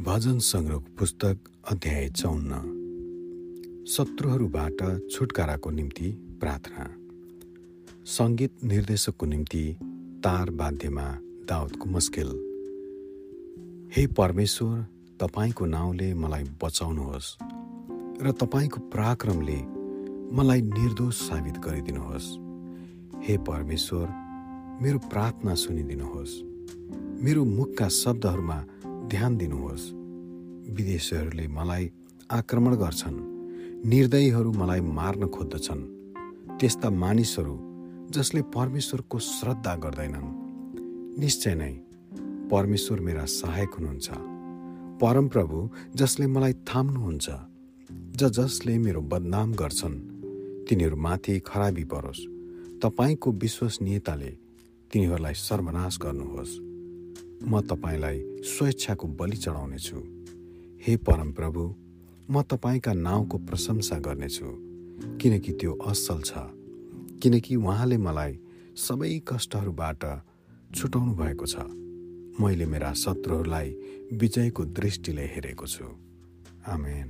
भजन सङ्ग्रहको पुस्तक अध्याय चौन्न शत्रुहरूबाट छुटकाराको निम्ति प्रार्थना। सङ्गीत निर्देशकको निम्ति तार बाध्यमा दाउदको मुस्किल। हे परमेश्वर तपाईँको नाउँले मलाई बचाउनुहोस् र तपाईँको पराक्रमले मलाई निर्दोष साबित गरिदिनुहोस्। हे परमेश्वर मेरो प्रार्थना सुनिदिनुहोस्। मेरो मुखका शब्दहरूमा ध्यान दिनुहोस्। विदेशीहरूले मलाई आक्रमण गर्छन्। निर्दयीहरू मलाई मार्न खोज्दछन्। त्यस्ता मानिसहरू जसले परमेश्वरको श्रद्धा गर्दैनन्। निश्चय नै परमेश्वर मेरा सहायक हुनुहुन्छ। परमप्रभु जसले मलाई थाम्नुहुन्छ ज जसले मेरो बदनाम गर्छन् तिनीहरूमाथि खराबी परोस्। तपाईँको विश्वसनीयताले तिनीहरूलाई सर्वनाश गर्नुहोस्। म तपाईँलाई स्वेच्छाको बलि चढाउनेछु। हे परमप्रभु म तपाईँका नाउँको प्रशंसा गर्नेछु किनकि त्यो असल छ किनकि उहाँले मलाई सबै कष्टहरूबाट छुटाउनु भएको छ। मैले मेरा शत्रुहरूलाई विजयको दृष्टिले हेरेको छु। आमेन।